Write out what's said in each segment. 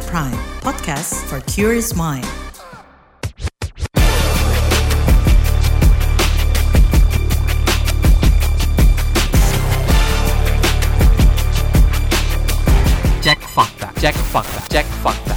KBR Prime, podcast for curious mind. Cek fakta, cek fakta, cek fakta.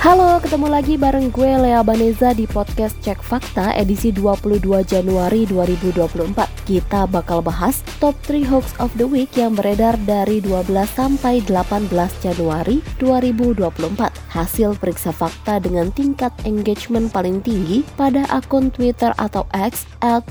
Halo, ketemu lagi bareng gue Lea Baneza di podcast Cek Fakta edisi 22 Januari 2024. Kita bakal bahas top 3 hoax of the week yang beredar dari 12 sampai 18 Januari 2024. Hasil periksa fakta dengan tingkat engagement paling tinggi pada akun Twitter atau X at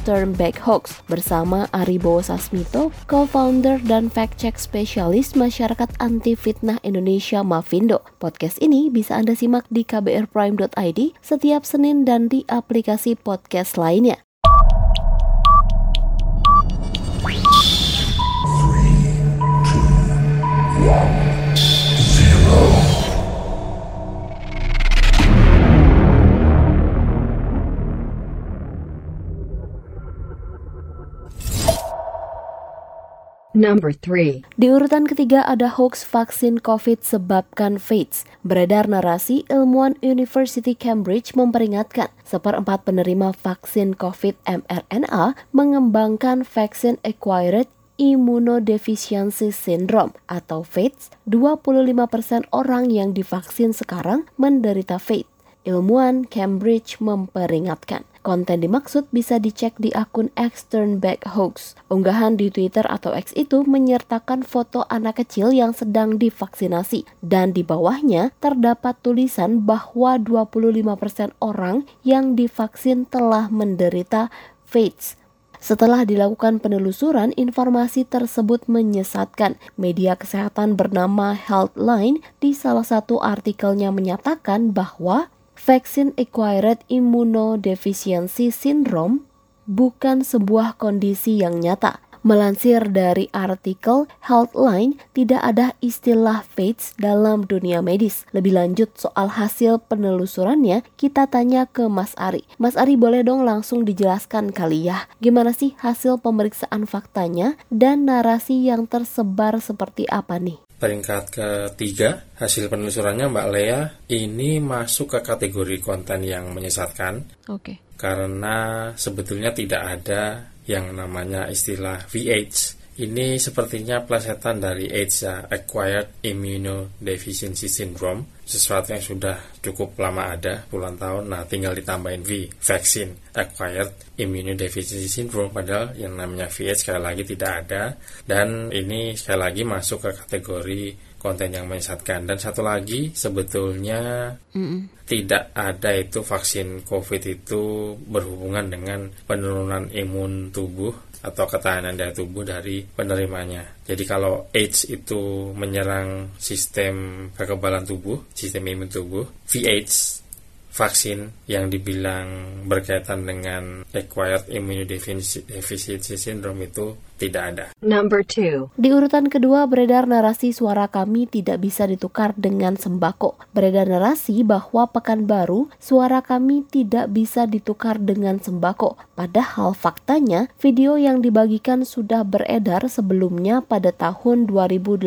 Hoax bersama Aribo Sasmito, co-founder dan fact-check spesialis masyarakat anti fitnah Indonesia Mavindo. Podcast ini bisa Anda simak di kbrprime.id setiap Senin dan di aplikasi podcast lainnya. Number 3. Di urutan ketiga ada hoax vaksin COVID sebabkan AIDS. Beredar narasi ilmuwan University Cambridge memperingatkan seperempat penerima vaksin COVID mRNA mengembangkan vaksin acquired immunodeficiency syndrome atau AIDS. 25% orang yang divaksin sekarang menderita AIDS. Ilmuwan Cambridge memperingatkan. Konten dimaksud bisa dicek di akun X Turnback Hoax. Unggahan di Twitter atau X itu menyertakan foto anak kecil yang sedang divaksinasi dan di bawahnya terdapat tulisan bahwa 25% orang yang divaksin telah menderita AIDS. Setelah dilakukan penelusuran, informasi tersebut menyesatkan. Media kesehatan bernama Healthline di salah satu artikelnya menyatakan bahwa Vaksin Acquired Immunodeficiency Syndrome bukan sebuah kondisi yang nyata. Melansir dari artikel Healthline, tidak ada istilah AIDS dalam dunia medis. Lebih lanjut soal hasil penelusurannya, kita tanya ke Mas Ari. Mas Ari boleh dong langsung dijelaskan kali ya, gimana sih hasil pemeriksaan faktanya dan narasi yang tersebar seperti apa nih? Peringkat ketiga hasil penelusurannya Mbak Lea ini masuk ke kategori konten yang menyesatkan. Oke. Okay. Karena sebetulnya tidak ada yang namanya istilah VH. Ini sepertinya plesetan dari AIDS ya, Acquired Immunodeficiency Syndrome sesuatu yang sudah cukup lama ada puluhan tahun. Nah tinggal ditambahin V vaksin acquired immunodeficiency syndrome padahal yang namanya VH sekali lagi tidak ada. Dan ini sekali lagi masuk ke kategori konten yang menyesatkan. Dan satu lagi sebetulnya mm tidak ada itu vaksin COVID itu berhubungan dengan penurunan imun tubuh atau ketahanan daya tubuh dari penerimanya. Jadi kalau AIDS itu menyerang sistem kekebalan tubuh, sistem imun tubuh, VH vaksin yang dibilang berkaitan dengan acquired immunodeficiency syndrome itu tidak ada. Number two. Di urutan kedua beredar narasi suara kami tidak bisa ditukar dengan sembako. Beredar narasi bahwa pekan baru suara kami tidak bisa ditukar dengan sembako. Padahal faktanya video yang dibagikan sudah beredar sebelumnya pada tahun 2018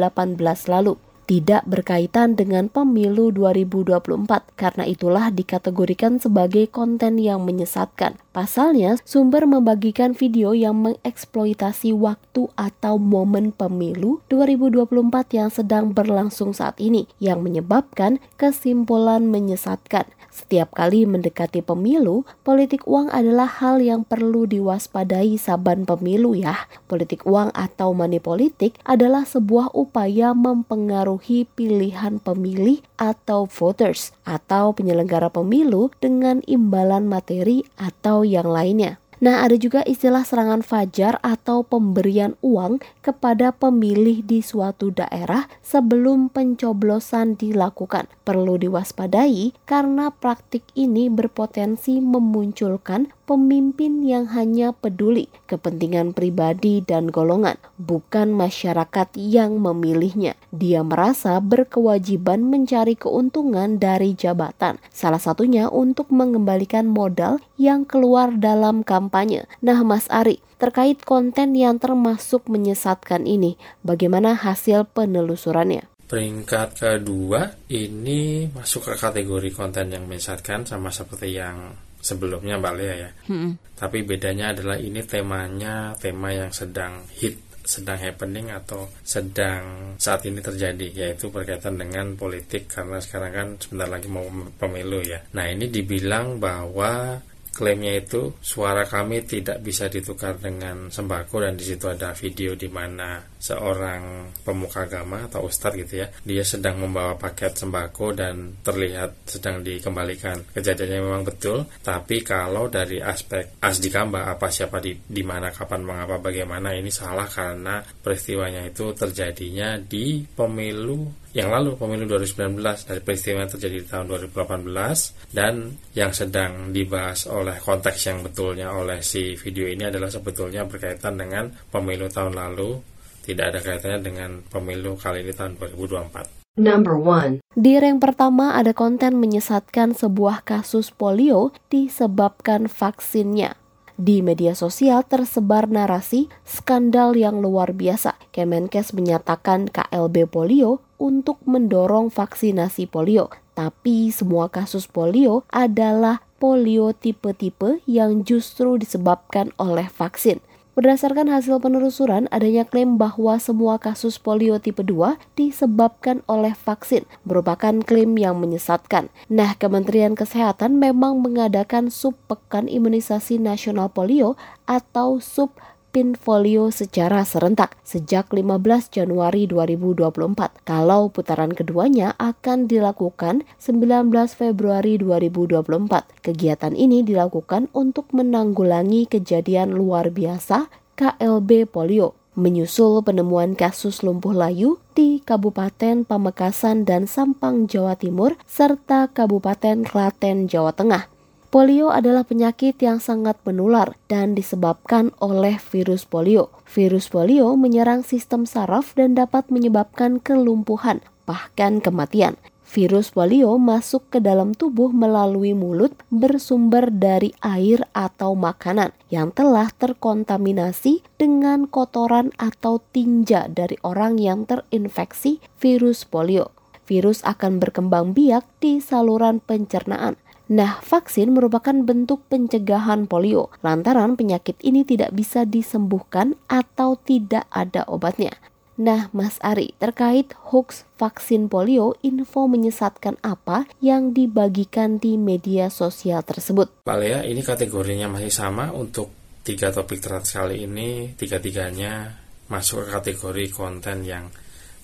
lalu tidak berkaitan dengan pemilu 2024 karena itulah dikategorikan sebagai konten yang menyesatkan. Pasalnya, sumber membagikan video yang mengeksploitasi waktu atau momen pemilu 2024 yang sedang berlangsung saat ini yang menyebabkan kesimpulan menyesatkan. Setiap kali mendekati pemilu, politik uang adalah hal yang perlu diwaspadai saban pemilu ya. Politik uang atau money politik adalah sebuah upaya mempengaruhi pilihan pemilih atau voters atau penyelenggara pemilu dengan imbalan materi atau yang lainnya. Nah, ada juga istilah serangan fajar atau pemberian uang kepada pemilih di suatu daerah sebelum pencoblosan dilakukan. Perlu diwaspadai karena praktik ini berpotensi memunculkan pemimpin yang hanya peduli kepentingan pribadi dan golongan, bukan masyarakat yang memilihnya. Dia merasa berkewajiban mencari keuntungan dari jabatan, salah satunya untuk mengembalikan modal yang keluar dalam kampanye. Nah, Mas Ari, terkait konten yang termasuk menyesatkan ini, bagaimana hasil penelusurannya? Peringkat kedua ini masuk ke kategori konten yang menyesatkan sama seperti yang sebelumnya Mbak Lea ya. Hmm. Tapi bedanya adalah ini temanya tema yang sedang hit, sedang happening atau sedang saat ini terjadi yaitu berkaitan dengan politik karena sekarang kan sebentar lagi mau pemilu ya. Nah, ini dibilang bahwa klaimnya itu suara kami tidak bisa ditukar dengan sembako dan di situ ada video di mana seorang pemuka agama atau ustadz gitu ya dia sedang membawa paket sembako dan terlihat sedang dikembalikan. Kejadiannya memang betul tapi kalau dari aspek asdi kamba apa siapa di, di mana kapan mengapa bagaimana ini salah karena peristiwanya itu terjadinya di pemilu yang lalu pemilu 2019 dari peristiwa yang terjadi di tahun 2018 dan yang sedang dibahas oleh konteks yang betulnya oleh si video ini adalah sebetulnya berkaitan dengan pemilu tahun lalu tidak ada kaitannya dengan pemilu kali ini tahun 2024. Number one. Di rank pertama ada konten menyesatkan sebuah kasus polio disebabkan vaksinnya. Di media sosial tersebar narasi skandal yang luar biasa. Kemenkes menyatakan KLB polio untuk mendorong vaksinasi polio. Tapi semua kasus polio adalah polio tipe-tipe yang justru disebabkan oleh vaksin. Berdasarkan hasil penelusuran, adanya klaim bahwa semua kasus polio tipe 2 disebabkan oleh vaksin, merupakan klaim yang menyesatkan. Nah, Kementerian Kesehatan memang mengadakan subpekan imunisasi nasional polio atau sub Pinfolio secara serentak sejak 15 Januari 2024. Kalau putaran keduanya akan dilakukan 19 Februari 2024. Kegiatan ini dilakukan untuk menanggulangi kejadian luar biasa KLB polio menyusul penemuan kasus lumpuh layu di Kabupaten Pamekasan dan Sampang, Jawa Timur, serta Kabupaten Klaten, Jawa Tengah. Polio adalah penyakit yang sangat menular dan disebabkan oleh virus polio. Virus polio menyerang sistem saraf dan dapat menyebabkan kelumpuhan, bahkan kematian. Virus polio masuk ke dalam tubuh melalui mulut bersumber dari air atau makanan yang telah terkontaminasi dengan kotoran atau tinja dari orang yang terinfeksi virus polio. Virus akan berkembang biak di saluran pencernaan Nah, vaksin merupakan bentuk pencegahan polio lantaran penyakit ini tidak bisa disembuhkan atau tidak ada obatnya. Nah, Mas Ari, terkait hoax vaksin polio, info menyesatkan apa yang dibagikan di media sosial tersebut? Pak Lea, ini kategorinya masih sama untuk tiga topik teratas kali ini, tiga-tiganya masuk ke kategori konten yang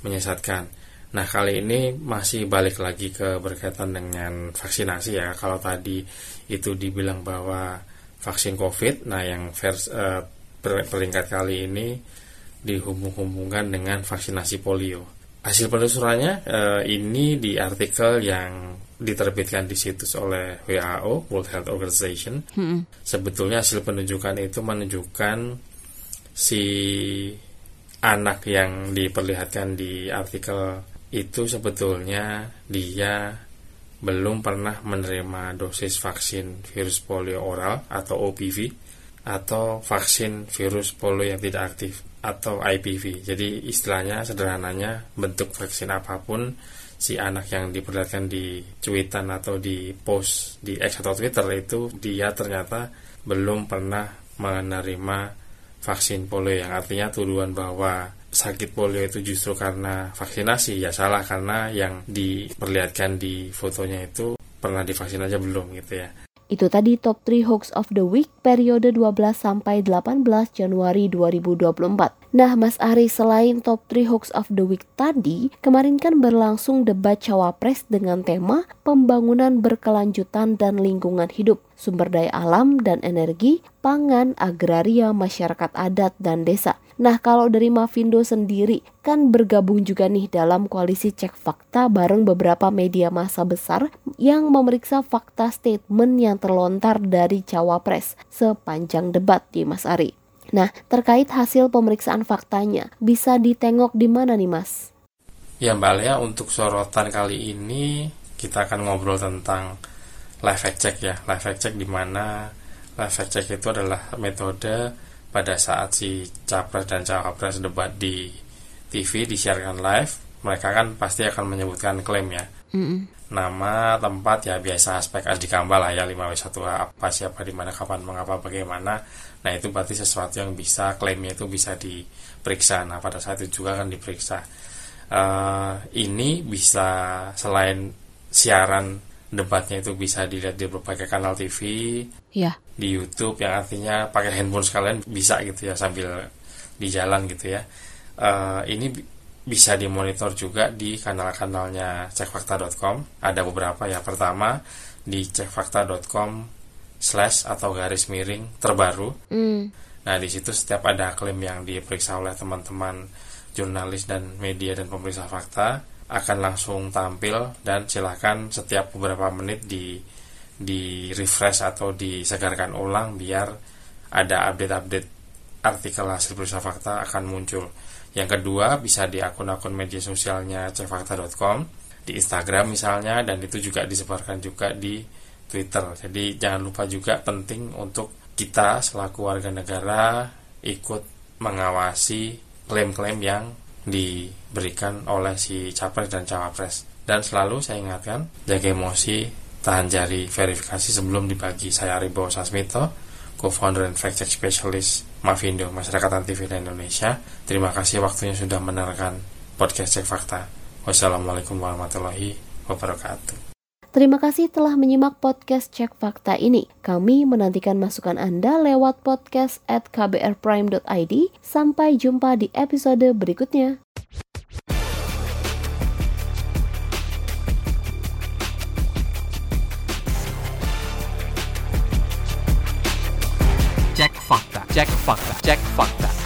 menyesatkan. Nah kali ini masih balik lagi ke berkaitan dengan vaksinasi ya. Kalau tadi itu dibilang bahwa vaksin COVID, nah yang vers, uh, peringkat kali ini dihubung-hubungkan dengan vaksinasi polio. Hasil penelusurannya uh, ini di artikel yang diterbitkan di situs oleh WHO World Health Organization. Hmm. Sebetulnya hasil penunjukan itu menunjukkan si anak yang diperlihatkan di artikel itu sebetulnya dia belum pernah menerima dosis vaksin virus polio oral atau OPV atau vaksin virus polio yang tidak aktif atau IPV. Jadi istilahnya sederhananya bentuk vaksin apa pun si anak yang diperlihatkan di cuitan atau di post di X atau Twitter itu dia ternyata belum pernah menerima vaksin polio yang artinya tuduhan bahwa sakit polio itu justru karena vaksinasi ya salah karena yang diperlihatkan di fotonya itu pernah divaksin aja belum gitu ya. Itu tadi top 3 hoax of the week periode 12 sampai 18 Januari 2024. Nah, Mas Ari, selain top 3 hoax of the week tadi, kemarin kan berlangsung debat cawapres dengan tema pembangunan berkelanjutan dan lingkungan hidup, sumber daya alam dan energi, pangan, agraria, masyarakat adat, dan desa. Nah, kalau dari Mavindo sendiri kan bergabung juga nih dalam koalisi cek fakta bareng beberapa media massa besar yang memeriksa fakta statement yang terlontar dari cawapres sepanjang debat di Mas Ari. Nah, terkait hasil pemeriksaan faktanya, bisa ditengok di mana nih Mas? Ya Mbak Lea, untuk sorotan kali ini kita akan ngobrol tentang live fact check ya. Live fact check di mana live fact check itu adalah metode pada saat si capres dan cawapres debat di TV disiarkan live mereka kan pasti akan menyebutkan klaim ya. Mm-mm. Nama, tempat ya biasa aspek adikamba lah ya 5W1A apa siapa di mana kapan mengapa bagaimana. Nah itu berarti sesuatu yang bisa klaimnya itu bisa diperiksa. Nah pada saat itu juga kan diperiksa. Eh, ini bisa selain siaran debatnya itu bisa dilihat di berbagai kanal TV, Ya. di YouTube yang artinya pakai handphone sekalian bisa gitu ya sambil di jalan gitu ya. Eh, ini bisa dimonitor juga di kanal-kanalnya cekfakta.com. Ada beberapa ya. Pertama di cekfakta.com slash atau garis miring terbaru. Mm. Nah, di situ setiap ada klaim yang diperiksa oleh teman-teman jurnalis dan media dan pemeriksa fakta akan langsung tampil dan silakan setiap beberapa menit di di refresh atau disegarkan ulang biar ada update-update artikel hasil periksa fakta akan muncul. Yang kedua bisa di akun-akun media sosialnya cekfakta.com di Instagram misalnya dan itu juga disebarkan juga di Twitter. Jadi jangan lupa juga penting untuk kita selaku warga negara ikut mengawasi klaim-klaim yang diberikan oleh si capres dan cawapres. Dan selalu saya ingatkan jaga emosi, tahan jari verifikasi sebelum dibagi. Saya Aribo Sasmito, co-founder and fact check specialist Mavindo Masyarakat TV Indonesia. Terima kasih waktunya sudah mendengarkan podcast Cek Fakta. Wassalamualaikum warahmatullahi wabarakatuh. Terima kasih telah menyimak podcast Cek Fakta ini. Kami menantikan masukan Anda lewat podcast at kbrprime.id. Sampai jumpa di episode berikutnya. Cek fakta, cek fakta, cek fakta.